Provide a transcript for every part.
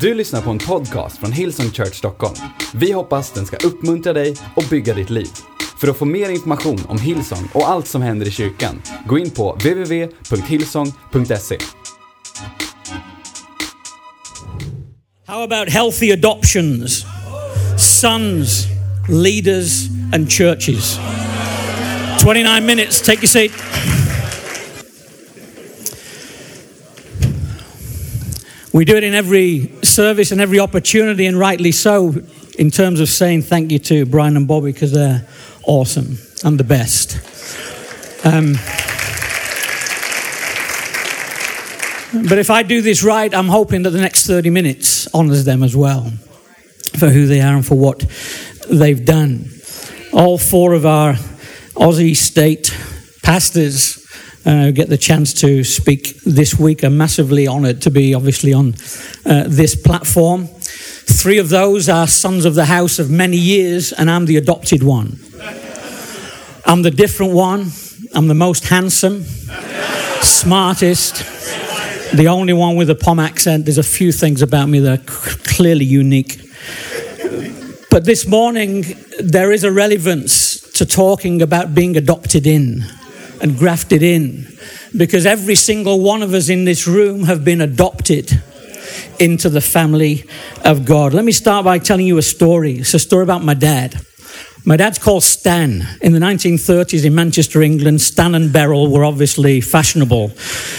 Du lyssnar på en podcast från Hillsong Church Stockholm. Vi hoppas den ska uppmuntra dig och bygga ditt liv. För att få mer information om Hillsong och allt som händer i kyrkan, gå in på www.hillsong.se. How about healthy adoptions? Sons, leaders, and churches. 29 minutes, take your seat. We do it in every service and every opportunity, and rightly so, in terms of saying thank you to Brian and Bobbie because they're awesome and the best. Um, but if I do this right, I'm hoping that the next 30 minutes honors them as well for who they are and for what they've done. All four of our Aussie state pastors uh, get the chance to speak this week. I'm massively honoured to be obviously on uh, this platform. Three of those are sons of the house of many years, and I'm the adopted one. I'm the different one. I'm the most handsome, smartest, the only one with a POM accent. There's a few things about me that are clearly unique. But this morning, there is a relevance to talking about being adopted in and grafted in because every single one of us in this room have been adopted into the family of God. Let me start by telling you a story. It's a story about my dad. My dad's called Stan. In the 1930s in Manchester, England, Stan and Beryl were obviously fashionable.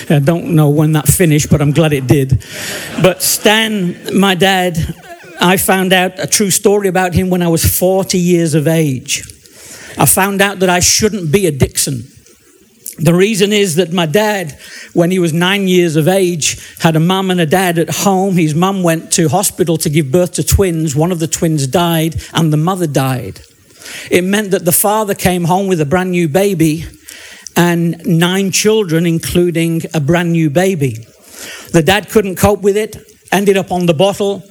I don't know when that finished, but I'm glad it did. But Stan, my dad, I found out a true story about him when I was 40 years of age. I found out that I shouldn't be a Dixon. The reason is that my dad, when he was nine years of age, had a mum and a dad at home. His mum went to hospital to give birth to twins. One of the twins died, and the mother died. It meant that the father came home with a brand new baby and nine children, including a brand new baby. The dad couldn't cope with it, ended up on the bottle,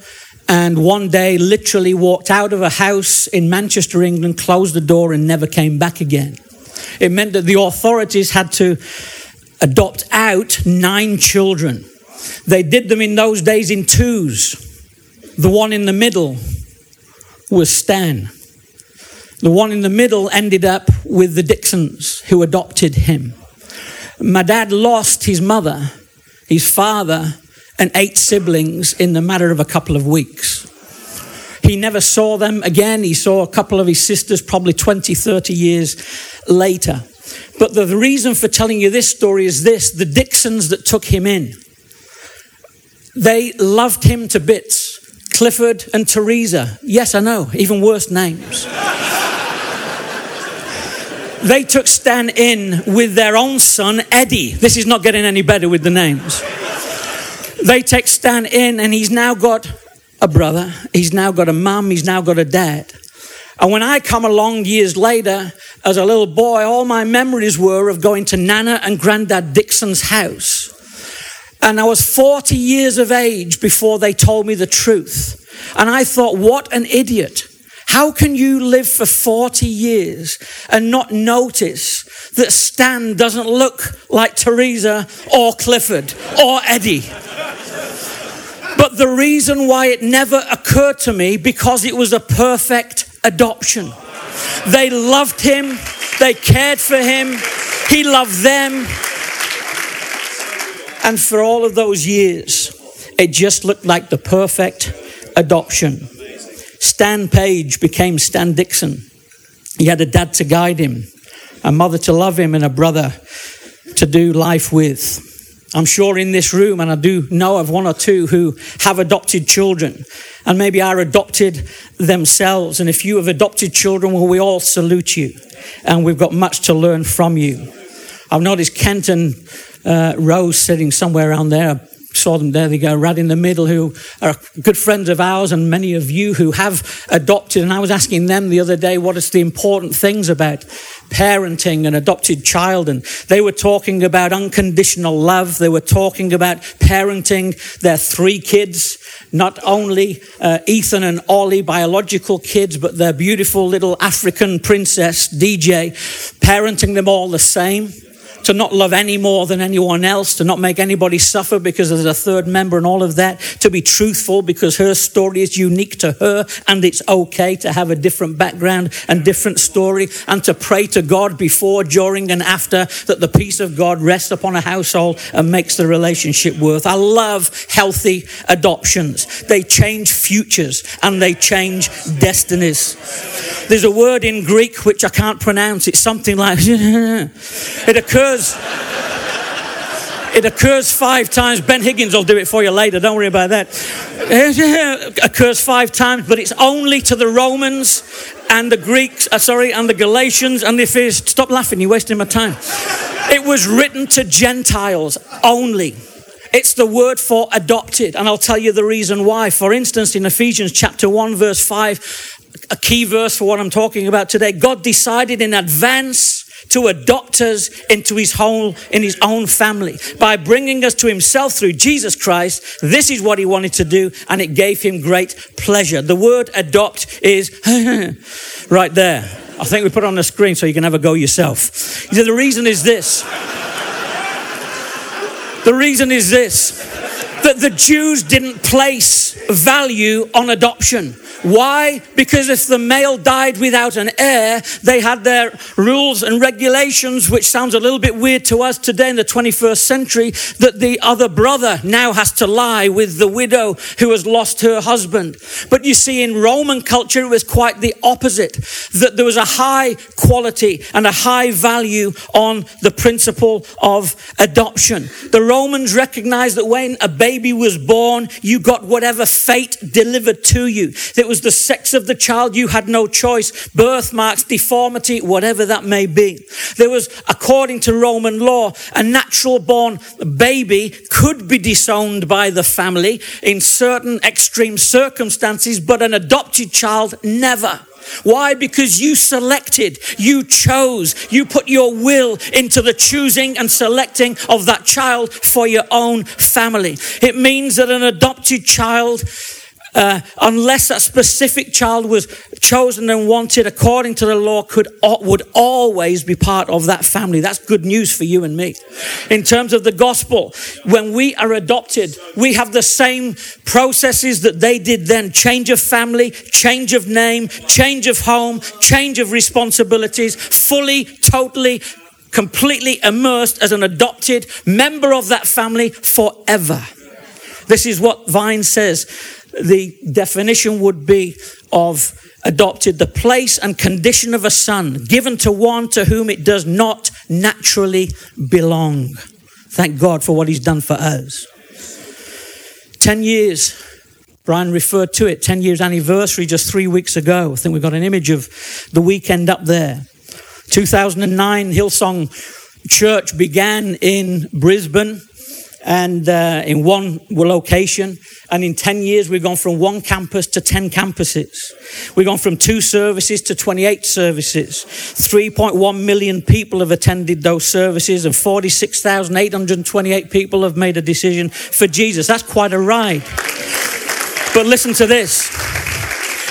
and one day literally walked out of a house in Manchester, England, closed the door, and never came back again. It meant that the authorities had to adopt out nine children. They did them in those days in twos. The one in the middle was Stan. The one in the middle ended up with the Dixons who adopted him. My dad lost his mother, his father, and eight siblings in the matter of a couple of weeks. He never saw them again. He saw a couple of his sisters probably 20, 30 years later. But the, the reason for telling you this story is this the Dixons that took him in, they loved him to bits. Clifford and Teresa. Yes, I know, even worse names. they took Stan in with their own son, Eddie. This is not getting any better with the names. They take Stan in, and he's now got a brother, he's now got a mum, he's now got a dad. And when I come along years later, as a little boy, all my memories were of going to Nana and Grandad Dixon's house. And I was 40 years of age before they told me the truth. And I thought, what an idiot. How can you live for 40 years and not notice that Stan doesn't look like Teresa or Clifford or Eddie? But the reason why it never occurred to me because it was a perfect adoption. They loved him, they cared for him, he loved them. And for all of those years, it just looked like the perfect adoption. Stan Page became Stan Dixon. He had a dad to guide him, a mother to love him, and a brother to do life with. I'm sure in this room, and I do know of one or two who have adopted children and maybe are adopted themselves. And if you have adopted children, well, we all salute you and we've got much to learn from you. I've noticed Kent and uh, Rose sitting somewhere around there. Saw them there, they go right in the middle, who are good friends of ours, and many of you who have adopted. And I was asking them the other day, what is the important things about parenting an adopted child? And they were talking about unconditional love. They were talking about parenting their three kids, not only uh, Ethan and Ollie, biological kids, but their beautiful little African princess, DJ, parenting them all the same to not love any more than anyone else, to not make anybody suffer because there's a third member and all of that, to be truthful because her story is unique to her and it's okay to have a different background and different story, and to pray to God before, during, and after that the peace of God rests upon a household and makes the relationship worth. I love healthy adoptions. They change futures and they change destinies. There's a word in Greek which I can't pronounce. It's something like it occurs. It occurs five times. Ben Higgins will do it for you later. Don't worry about that. It occurs five times, but it's only to the Romans and the Greeks, uh, sorry, and the Galatians and the Ephesians. Stop laughing, you're wasting my time. It was written to Gentiles only. It's the word for adopted, and I'll tell you the reason why. For instance, in Ephesians chapter 1, verse 5, a key verse for what I'm talking about today, God decided in advance to adopt us into his whole in his own family. By bringing us to himself through Jesus Christ this is what he wanted to do and it gave him great pleasure. The word adopt is right there. I think we put it on the screen so you can have a go yourself. The reason is this. The reason is this that the Jews didn't place value on adoption why? Because if the male died without an heir, they had their rules and regulations, which sounds a little bit weird to us today in the 21st century, that the other brother now has to lie with the widow who has lost her husband. But you see, in Roman culture, it was quite the opposite, that there was a high quality and a high value on the principle of adoption. The Romans recognized that when a baby was born, you got whatever fate delivered to you. There it was the sex of the child, you had no choice. Birthmarks, deformity, whatever that may be. There was, according to Roman law, a natural born baby could be disowned by the family in certain extreme circumstances, but an adopted child never. Why? Because you selected, you chose, you put your will into the choosing and selecting of that child for your own family. It means that an adopted child uh, unless that specific child was chosen and wanted according to the law, could would always be part of that family. That's good news for you and me. In terms of the gospel, when we are adopted, we have the same processes that they did then: change of family, change of name, change of home, change of responsibilities, fully, totally completely immersed as an adopted member of that family forever. This is what Vine says the definition would be of adopted the place and condition of a son given to one to whom it does not naturally belong. Thank God for what he's done for us. 10 years, Brian referred to it, 10 years anniversary just three weeks ago. I think we've got an image of the weekend up there. 2009, Hillsong Church began in Brisbane and uh, in one location. And in 10 years, we've gone from one campus to 10 campuses. We've gone from two services to 28 services. 3.1 million people have attended those services, and 46,828 people have made a decision for Jesus. That's quite a ride. But listen to this.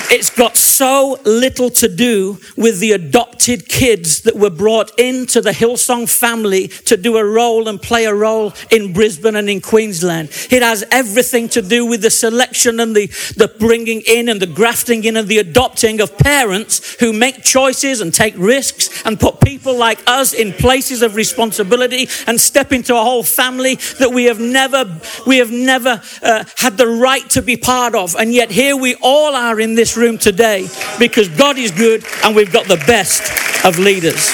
It's got so little to do with the adopted kids that were brought into the Hillsong family to do a role and play a role in Brisbane and in Queensland. It has everything to do with the selection and the, the bringing in and the grafting in and the adopting of parents who make choices and take risks and put people like us in places of responsibility and step into a whole family that we have never, we have never uh, had the right to be part of. And yet here we all are in this room today because God is good and we've got the best of leaders.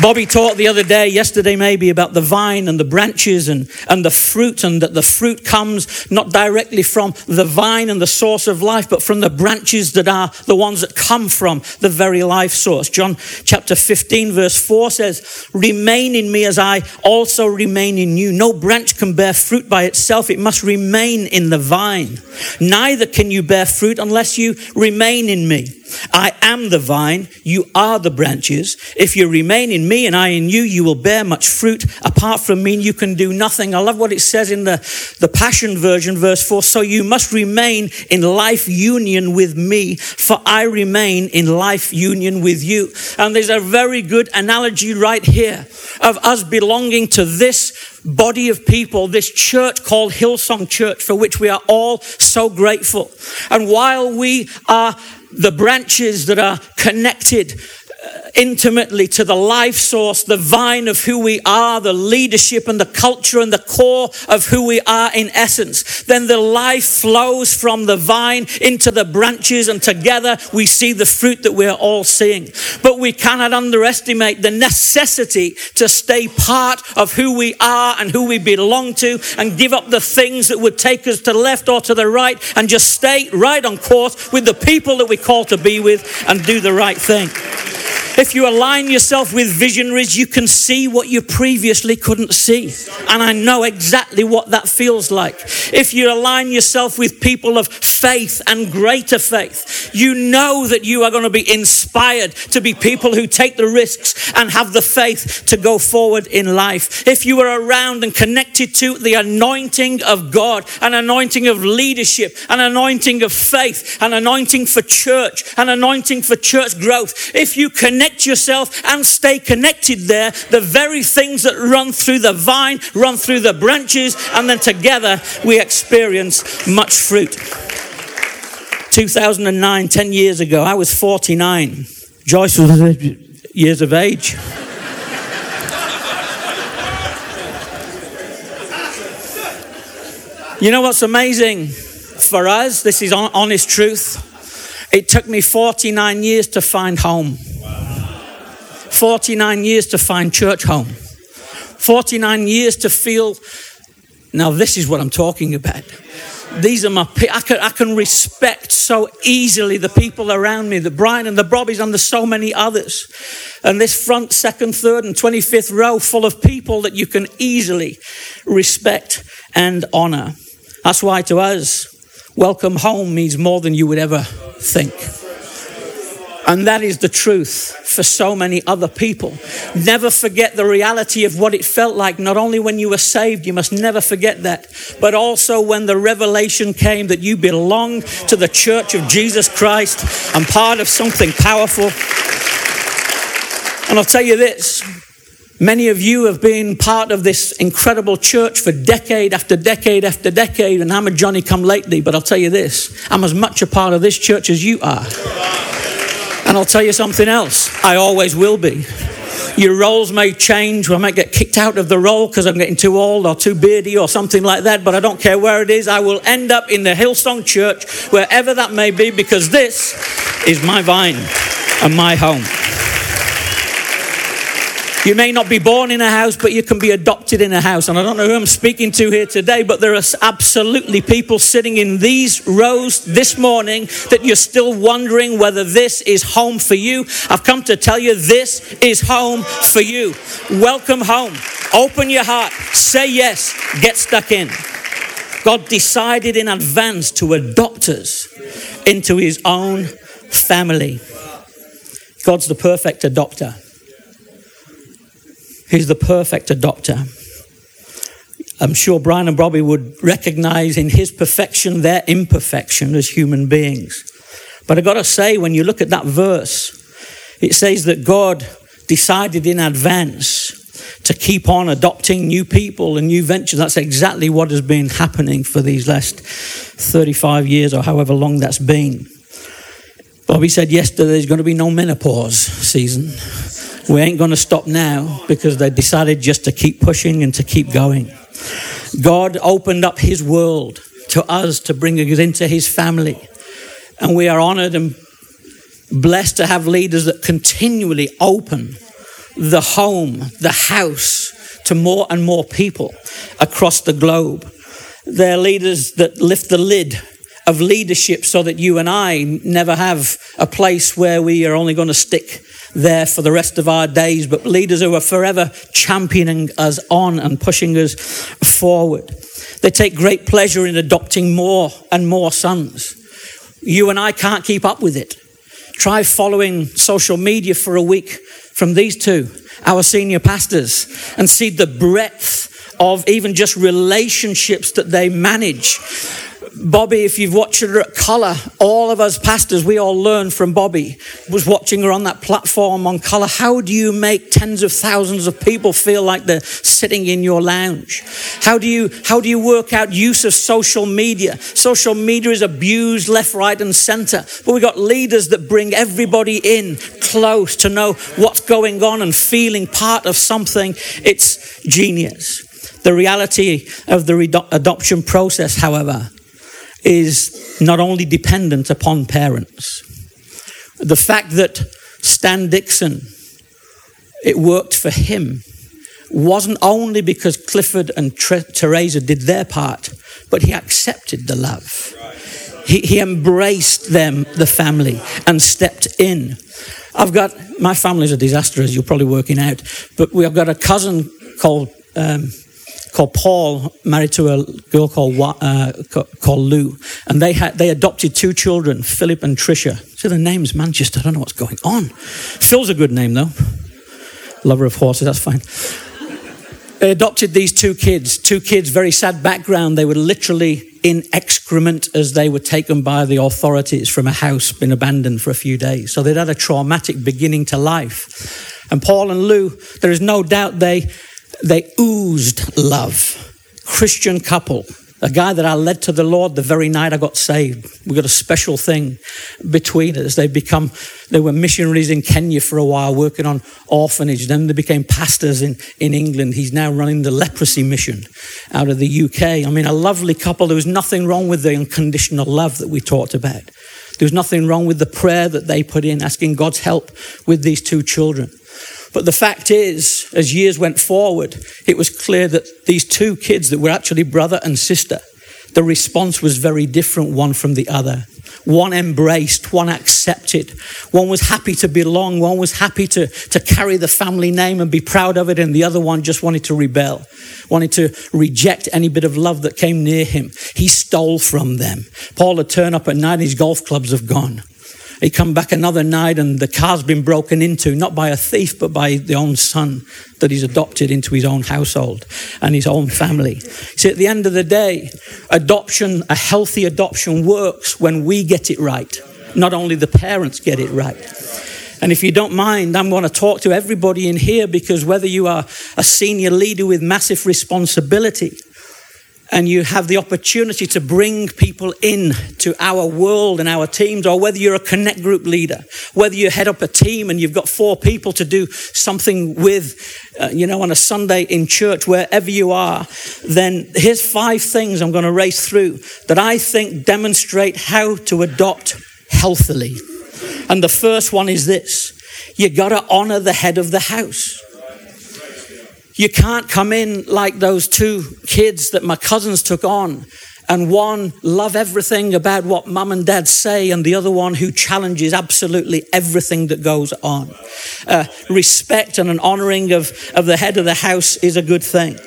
Bobbie taught the other day, yesterday maybe, about the vine and the branches and, and the fruit, and that the fruit comes not directly from the vine and the source of life, but from the branches that are the ones that come from the very life source. John chapter 15, verse 4 says, Remain in me as I also remain in you. No branch can bear fruit by itself, it must remain in the vine. Neither can you bear fruit unless you remain in me. I am the vine, you are the branches. If you remain in me and I in you, you will bear much fruit. Apart from me, you can do nothing. I love what it says in the, the Passion Version, verse 4. So you must remain in life union with me, for I remain in life union with you. And there's a very good analogy right here of us belonging to this body of people, this church called Hillsong Church, for which we are all so grateful. And while we are the branches that are connected uh, intimately to the life source, the vine of who we are, the leadership and the culture and the core of who we are in essence. Then the life flows from the vine into the branches, and together we see the fruit that we're all seeing. But we cannot underestimate the necessity to stay part of who we are and who we belong to and give up the things that would take us to the left or to the right and just stay right on course with the people that we call to be with and do the right thing. If you align yourself with visionaries, you can see what you previously couldn't see. And I know exactly what that feels like. If you align yourself with people of faith and greater faith, you know that you are going to be inspired to be people who take the risks and have the faith to go forward in life. If you are around and connected to the anointing of God, an anointing of leadership, an anointing of faith, an anointing for church, an anointing for church growth, if you connect connect yourself and stay connected there. The very things that run through the vine run through the branches, and then together we experience much fruit. 2009, 10 years ago, I was 49. Joyce was years of age. you know what's amazing for us? This is honest truth. It took me 49 years to find home. 49 years to find church home, 49 years to feel. Now, this is what I'm talking about. These are my, I can, I can respect so easily the people around me, the Brian and the Bobbies and the so many others. And this front, second, third, and 25th row full of people that you can easily respect and honor. That's why to us, welcome home means more than you would ever think. And that is the truth for so many other people. Never forget the reality of what it felt like, not only when you were saved, you must never forget that, but also when the revelation came that you belong to the church of Jesus Christ and part of something powerful. And I'll tell you this Many of you have been part of this incredible church for decade after decade after decade, and I'm a Johnny come lately, but I'll tell you this I'm as much a part of this church as you are. And I'll tell you something else I always will be. Your roles may change. I might get kicked out of the role because I'm getting too old or too beardy or something like that, but I don't care where it is. I will end up in the Hillsong Church, wherever that may be, because this is my vine and my home. You may not be born in a house, but you can be adopted in a house. And I don't know who I'm speaking to here today, but there are absolutely people sitting in these rows this morning that you're still wondering whether this is home for you. I've come to tell you this is home for you. Welcome home. Open your heart. Say yes. Get stuck in. God decided in advance to adopt us into his own family. God's the perfect adopter. He's the perfect adopter. I'm sure Brian and Bobbie would recognize in his perfection their imperfection as human beings. But I've got to say, when you look at that verse, it says that God decided in advance to keep on adopting new people and new ventures. That's exactly what has been happening for these last 35 years or however long that's been. Bobbie said yesterday there's going to be no menopause season we ain't going to stop now because they decided just to keep pushing and to keep going. God opened up his world to us to bring us into his family. And we are honored and blessed to have leaders that continually open the home, the house to more and more people across the globe. They're leaders that lift the lid of leadership so that you and I never have a place where we are only going to stick there for the rest of our days, but leaders who are forever championing us on and pushing us forward. They take great pleasure in adopting more and more sons. You and I can't keep up with it. Try following social media for a week from these two, our senior pastors, and see the breadth of even just relationships that they manage. Bobbie, if you've watched her at Colour, all of us pastors, we all learned from Bobbie, was watching her on that platform on Colour. How do you make tens of thousands of people feel like they're sitting in your lounge? How do you, how do you work out use of social media? Social media is abused left, right, and centre. But we've got leaders that bring everybody in close to know what's going on and feeling part of something. It's genius. The reality of the adoption process, however, is not only dependent upon parents. The fact that Stan Dixon, it worked for him, wasn't only because Clifford and Teresa did their part, but he accepted the love. He, he embraced them, the family, and stepped in. I've got, my family's a disaster, as you're probably working out, but we've got a cousin called um, called Paul, married to a girl called uh, called Lou, and they had they adopted two children, Philip and Tricia. So the name's Manchester. I don't know what's going on. Phil's a good name though. Lover of horses, that's fine. They adopted these two kids. Two kids, very sad background. They were literally in excrement as they were taken by the authorities from a house, been abandoned for a few days. So they'd had a traumatic beginning to life. And Paul and Lou, there is no doubt they they oozed love. Christian couple, a guy that I led to the Lord the very night I got saved. We got a special thing between us. They become, they were missionaries in Kenya for a while, working on orphanage. Then they became pastors in, in England. He's now running the leprosy mission out of the UK. I mean, a lovely couple. There was nothing wrong with the unconditional love that we talked about. There was nothing wrong with the prayer that they put in, asking God's help with these two children. But the fact is, as years went forward, it was clear that these two kids that were actually brother and sister, the response was very different one from the other. One embraced, one accepted, one was happy to belong, one was happy to, to carry the family name and be proud of it, and the other one just wanted to rebel, wanted to reject any bit of love that came near him. He stole from them. Paul had turned up at night, his golf clubs have gone. He come back another night and the car's been broken into, not by a thief, but by the own son that he's adopted into his own household and his own family. See, at the end of the day, adoption, a healthy adoption works when we get it right. Not only the parents get it right. And if you don't mind, I'm going to talk to everybody in here because whether you are a senior leader with massive responsibility, and you have the opportunity to bring people in to our world and our teams, or whether you're a connect group leader, whether you head up a team and you've got four people to do something with, uh, you know, on a Sunday in church, wherever you are, then here's five things I'm going to race through that I think demonstrate how to adopt healthily. And the first one is this you got to honor the head of the house. You can't come in like those two kids that my cousins took on and one love everything about what mum and dad say and the other one who challenges absolutely everything that goes on. Uh, respect and an honoring of, of the head of the house is a good thing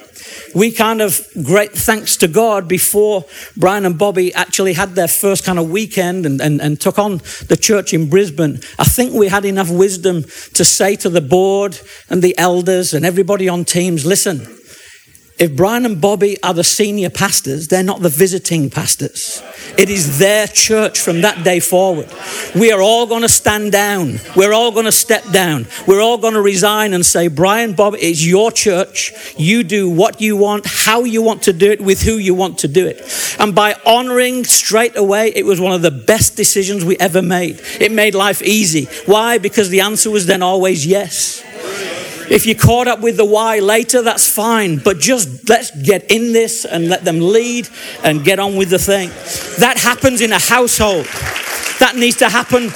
we kind of, great thanks to God, before Brian and Bobbie actually had their first kind of weekend and, and, and took on the church in Brisbane, I think we had enough wisdom to say to the board and the elders and everybody on teams listen, if Brian and Bobbie are the senior pastors, they're not the visiting pastors. It is their church from that day forward. We are all going to stand down. We're all going to step down. We're all going to resign and say, Brian, Bob, it's your church. You do what you want, how you want to do it, with who you want to do it. And by honoring straight away, it was one of the best decisions we ever made. It made life easy. Why? Because the answer was then always yes. If you're caught up with the why later, that's fine. But just let's get in this and let them lead and get on with the thing. That happens in a household. That needs to happen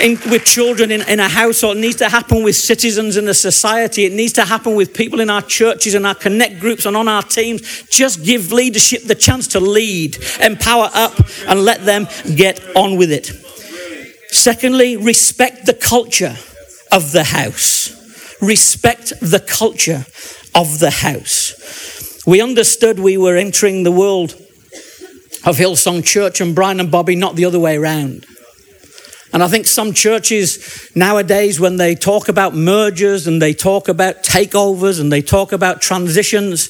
in, with children in, in a household. It needs to happen with citizens in a society. It needs to happen with people in our churches and our connect groups and on our teams. Just give leadership the chance to lead, empower up, and let them get on with it. Secondly, respect the culture of the house respect the culture of the house. We understood we were entering the world of Hillsong Church and Brian and Bobbie, not the other way around. And I think some churches nowadays, when they talk about mergers and they talk about takeovers and they talk about transitions,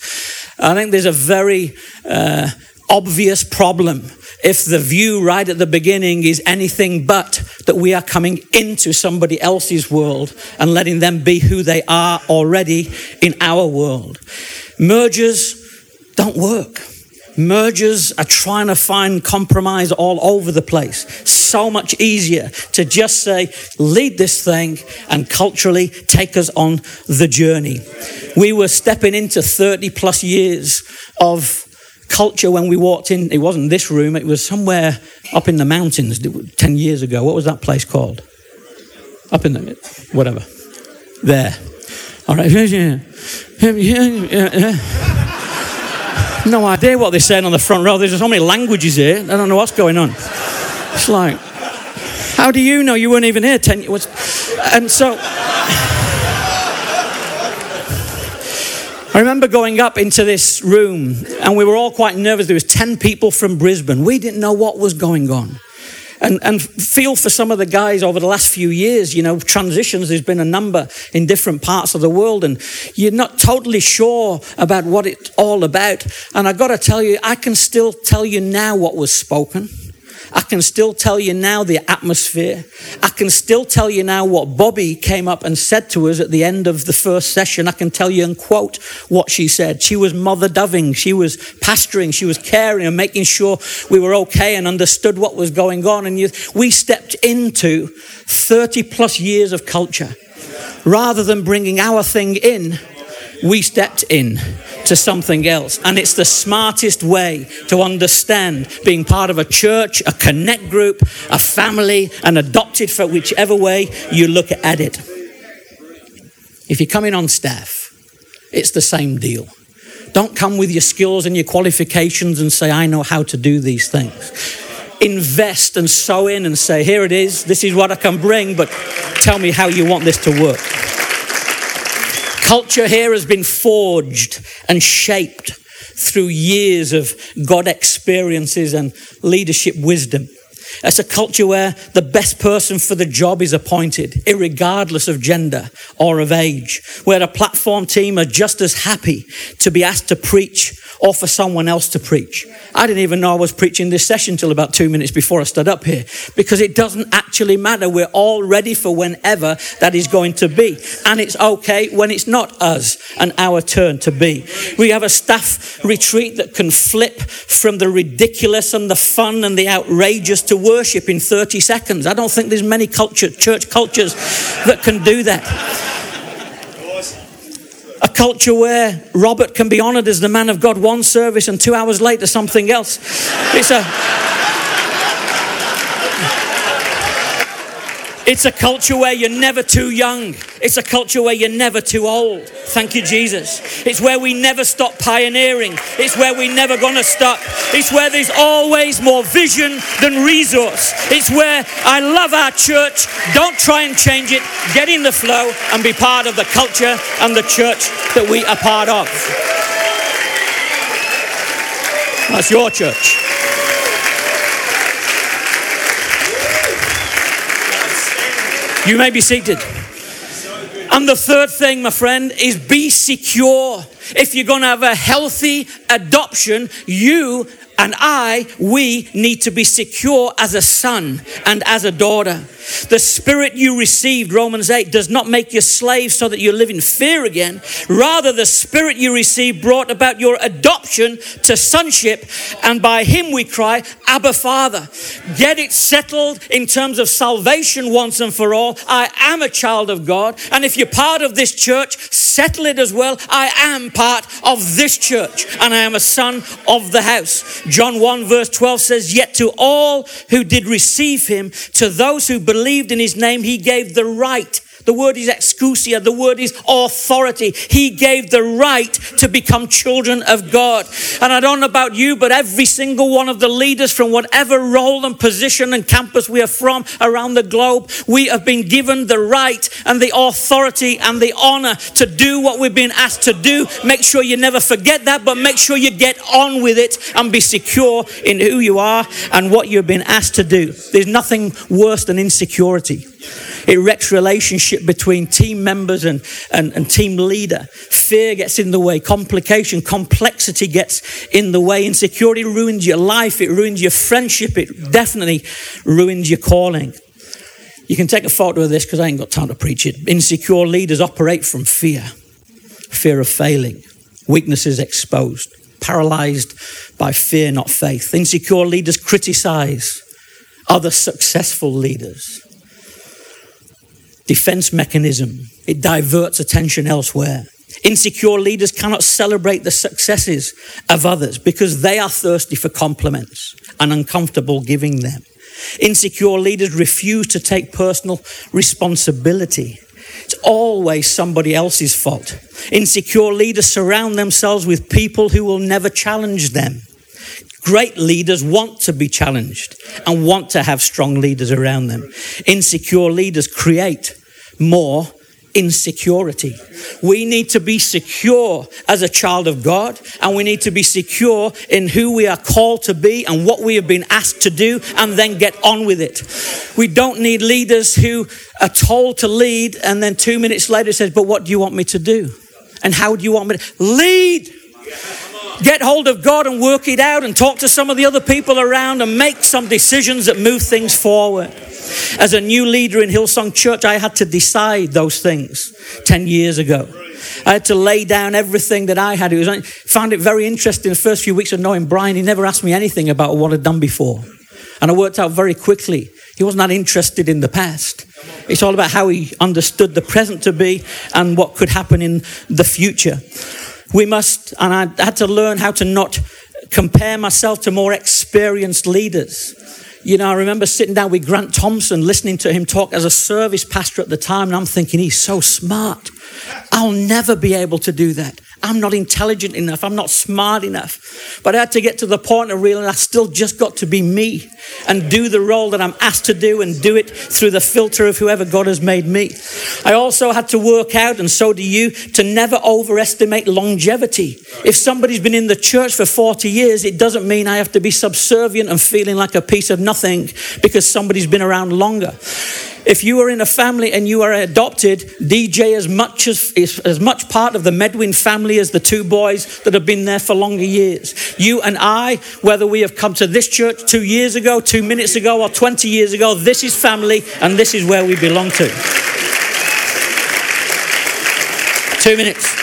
I think there's a very uh, obvious problem if the view right at the beginning is anything but that we are coming into somebody else's world and letting them be who they are already in our world. Mergers don't work. Mergers are trying to find compromise all over the place. So much easier to just say, lead this thing and culturally take us on the journey. We were stepping into 30 plus years of culture when we walked in. It wasn't this room, it was somewhere up in the mountains 10 years ago. What was that place called? Up in the, whatever. There. All right. No idea what they're saying on the front row. There's so many languages here. I don't know what's going on. It's like, how do you know you weren't even here 10 years? And so. I remember going up into this room and we were all quite nervous. There was 10 people from Brisbane. We didn't know what was going on. And, and feel for some of the guys over the last few years, you know, transitions, there's been a number in different parts of the world and you're not totally sure about what it's all about. And I've got to tell you, I can still tell you now what was spoken. I can still tell you now the atmosphere. I can still tell you now what Bobbie came up and said to us at the end of the first session. I can tell you and quote what she said. She was mother doving, she was pastoring, she was caring and making sure we were okay and understood what was going on. And you, we stepped into 30 plus years of culture. Rather than bringing our thing in, we stepped in to something else. And it's the smartest way to understand being part of a church, a connect group, a family, and adopted for whichever way you look at it. If you're coming on staff, it's the same deal. Don't come with your skills and your qualifications and say, I know how to do these things. Invest and sow in and say, Here it is, this is what I can bring, but tell me how you want this to work. Culture here has been forged and shaped through years of God experiences and leadership wisdom. It's a culture where the best person for the job is appointed, regardless of gender or of age, where a platform team are just as happy to be asked to preach or for someone else to preach. I didn't even know I was preaching this session till about two minutes before I stood up here because it doesn't actually matter. We're all ready for whenever that is going to be. And it's okay when it's not us and our turn to be. We have a staff retreat that can flip from the ridiculous and the fun and the outrageous to worship in 30 seconds. I don't think there's many culture, church cultures that can do that. A culture where Robert can be honored as the man of God one service and two hours later something else. It's a It's a culture where you're never too young. It's a culture where you're never too old. Thank you, Jesus. It's where we never stop pioneering. It's where we never gonna stop. It's where there's always more vision than resource. It's where I love our church. Don't try and change it. Get in the flow and be part of the culture and the church that we are part of. That's your church. You may be seated. And the third thing, my friend, is be secure. If you're going to have a healthy adoption, you and I, we need to be secure as a son and as a daughter. The spirit you received, Romans 8, does not make you slaves so that you live in fear again. Rather, the spirit you received brought about your adoption to sonship, and by him we cry, Abba Father. Get it settled in terms of salvation once and for all. I am a child of God, and if you're part of this church, settle it as well. I am part of this church, and I am a son of the house. John 1 verse 12 says, Yet to all who did receive him, to those who believed in his name, he gave the right The word is exousia. The word is authority. He gave the right to become children of God. And I don't know about you, but every single one of the leaders from whatever role and position and campus we are from around the globe, we have been given the right and the authority and the honor to do what we've been asked to do. Make sure you never forget that, but make sure you get on with it and be secure in who you are and what you've been asked to do. There's nothing worse than insecurity. It wrecks relationship between team members and, and, and team leader. Fear gets in the way. Complication, complexity gets in the way. Insecurity ruins your life. It ruins your friendship. It definitely ruins your calling. You can take a photo of this because I ain't got time to preach it. Insecure leaders operate from fear fear of failing, weaknesses exposed, paralyzed by fear, not faith. Insecure leaders criticize other successful leaders defense mechanism. It diverts attention elsewhere. Insecure leaders cannot celebrate the successes of others because they are thirsty for compliments and uncomfortable giving them. Insecure leaders refuse to take personal responsibility. It's always somebody else's fault. Insecure leaders surround themselves with people who will never challenge them. Great leaders want to be challenged and want to have strong leaders around them. Insecure leaders create more insecurity. We need to be secure as a child of God, and we need to be secure in who we are called to be and what we have been asked to do, and then get on with it. We don't need leaders who are told to lead, and then two minutes later says, But what do you want me to do? And how do you want me to lead? Get hold of God and work it out and talk to some of the other people around and make some decisions that move things forward. As a new leader in Hillsong Church, I had to decide those things 10 years ago. I had to lay down everything that I had. It was, I found it very interesting the first few weeks of knowing Brian. He never asked me anything about what I'd done before. And I worked out very quickly. He wasn't that interested in the past. It's all about how he understood the present to be and what could happen in the future. We must, and I had to learn how to not compare myself to more experienced leaders. You know, I remember sitting down with Grant Thompson, listening to him talk as a service pastor at the time, and I'm thinking, he's so smart. I'll never be able to do that. I'm not intelligent enough. I'm not smart enough. But I had to get to the point of realizing I still just got to be me and do the role that I'm asked to do and do it through the filter of whoever God has made me. I also had to work out, and so do you, to never overestimate longevity. If somebody's been in the church for 40 years, it doesn't mean I have to be subservient and feeling like a piece of nothing because somebody's been around longer. If you are in a family and you are adopted, DJ as much as as much part of the Medwin family as the two boys that have been there for longer years. You and I, whether we have come to this church two years ago, two minutes ago, or 20 years ago, this is family and this is where we belong to. Two minutes.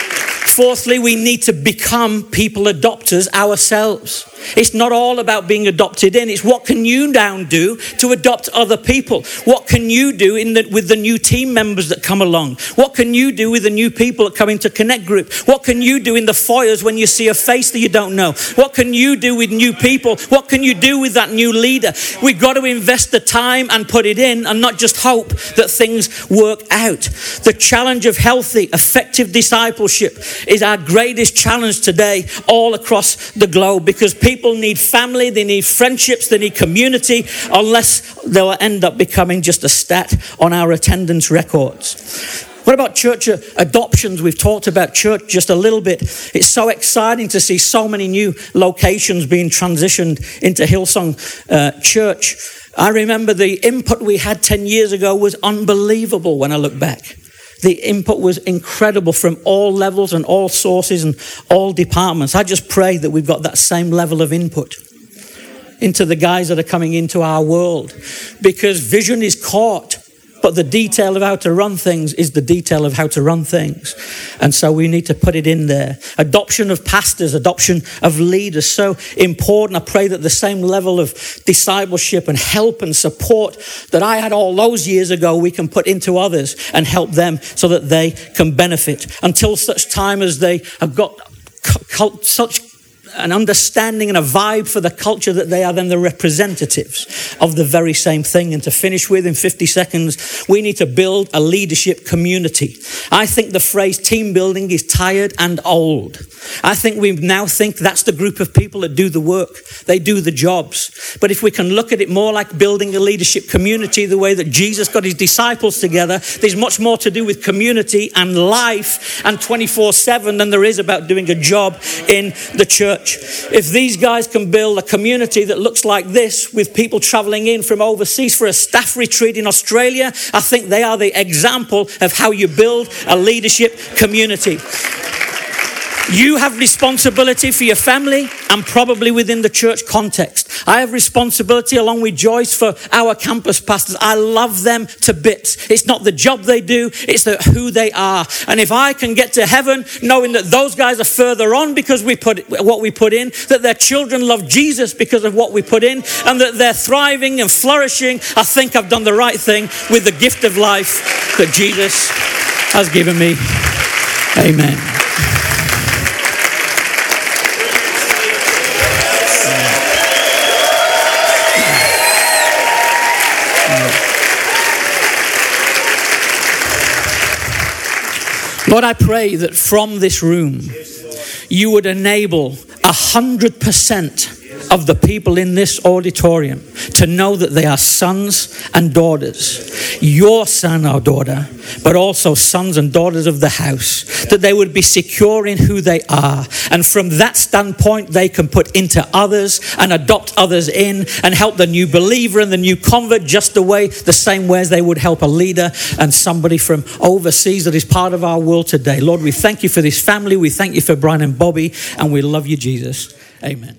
Fourthly, we need to become people adopters ourselves. It's not all about being adopted in. It's what can you now do to adopt other people? What can you do the, with the new team members that come along? What can you do with the new people that come into Connect Group? What can you do in the foyers when you see a face that you don't know? What can you do with new people? What can you do with that new leader? We've got to invest the time and put it in and not just hope that things work out. The challenge of healthy, effective discipleship is our greatest challenge today all across the globe because people need family, they need friendships, they need community, unless they'll end up becoming just a stat on our attendance records. What about church adoptions? We've talked about church just a little bit. It's so exciting to see so many new locations being transitioned into Hillsong uh, Church. I remember the input we had 10 years ago was unbelievable when I look back. The input was incredible from all levels and all sources and all departments. I just pray that we've got that same level of input into the guys that are coming into our world because vision is caught but the detail of how to run things is the detail of how to run things. And so we need to put it in there. Adoption of pastors, adoption of leaders, so important. I pray that the same level of discipleship and help and support that I had all those years ago, we can put into others and help them so that they can benefit until such time as they have got such an understanding and a vibe for the culture that they are then the representatives of the very same thing. And to finish with in 50 seconds, we need to build a leadership community. I think the phrase team building is tired and old. I think we now think that's the group of people that do the work, they do the jobs. But if we can look at it more like building a leadership community, the way that Jesus got his disciples together, there's much more to do with community and life and 24 7 than there is about doing a job in the church. If these guys can build a community that looks like this with people traveling in from overseas for a staff retreat in Australia, I think they are the example of how you build a leadership community. You have responsibility for your family and probably within the church context. I have responsibility along with Joyce for our campus pastors. I love them to bits. It's not the job they do, it's the, who they are. And if I can get to heaven knowing that those guys are further on because we put what we put in, that their children love Jesus because of what we put in, and that they're thriving and flourishing, I think I've done the right thing with the gift of life that Jesus has given me. Amen. Lord, I pray that from this room you would enable a hundred percent of the people in this auditorium to know that they are sons and daughters, your son or daughter, but also sons and daughters of the house, that they would be secure in who they are. And from that standpoint, they can put into others and adopt others in and help the new believer and the new convert just the way, the same way as they would help a leader and somebody from overseas that is part of our world today. Lord, we thank you for this family. We thank you for Brian and Bobbie, and we love you, Jesus. Amen.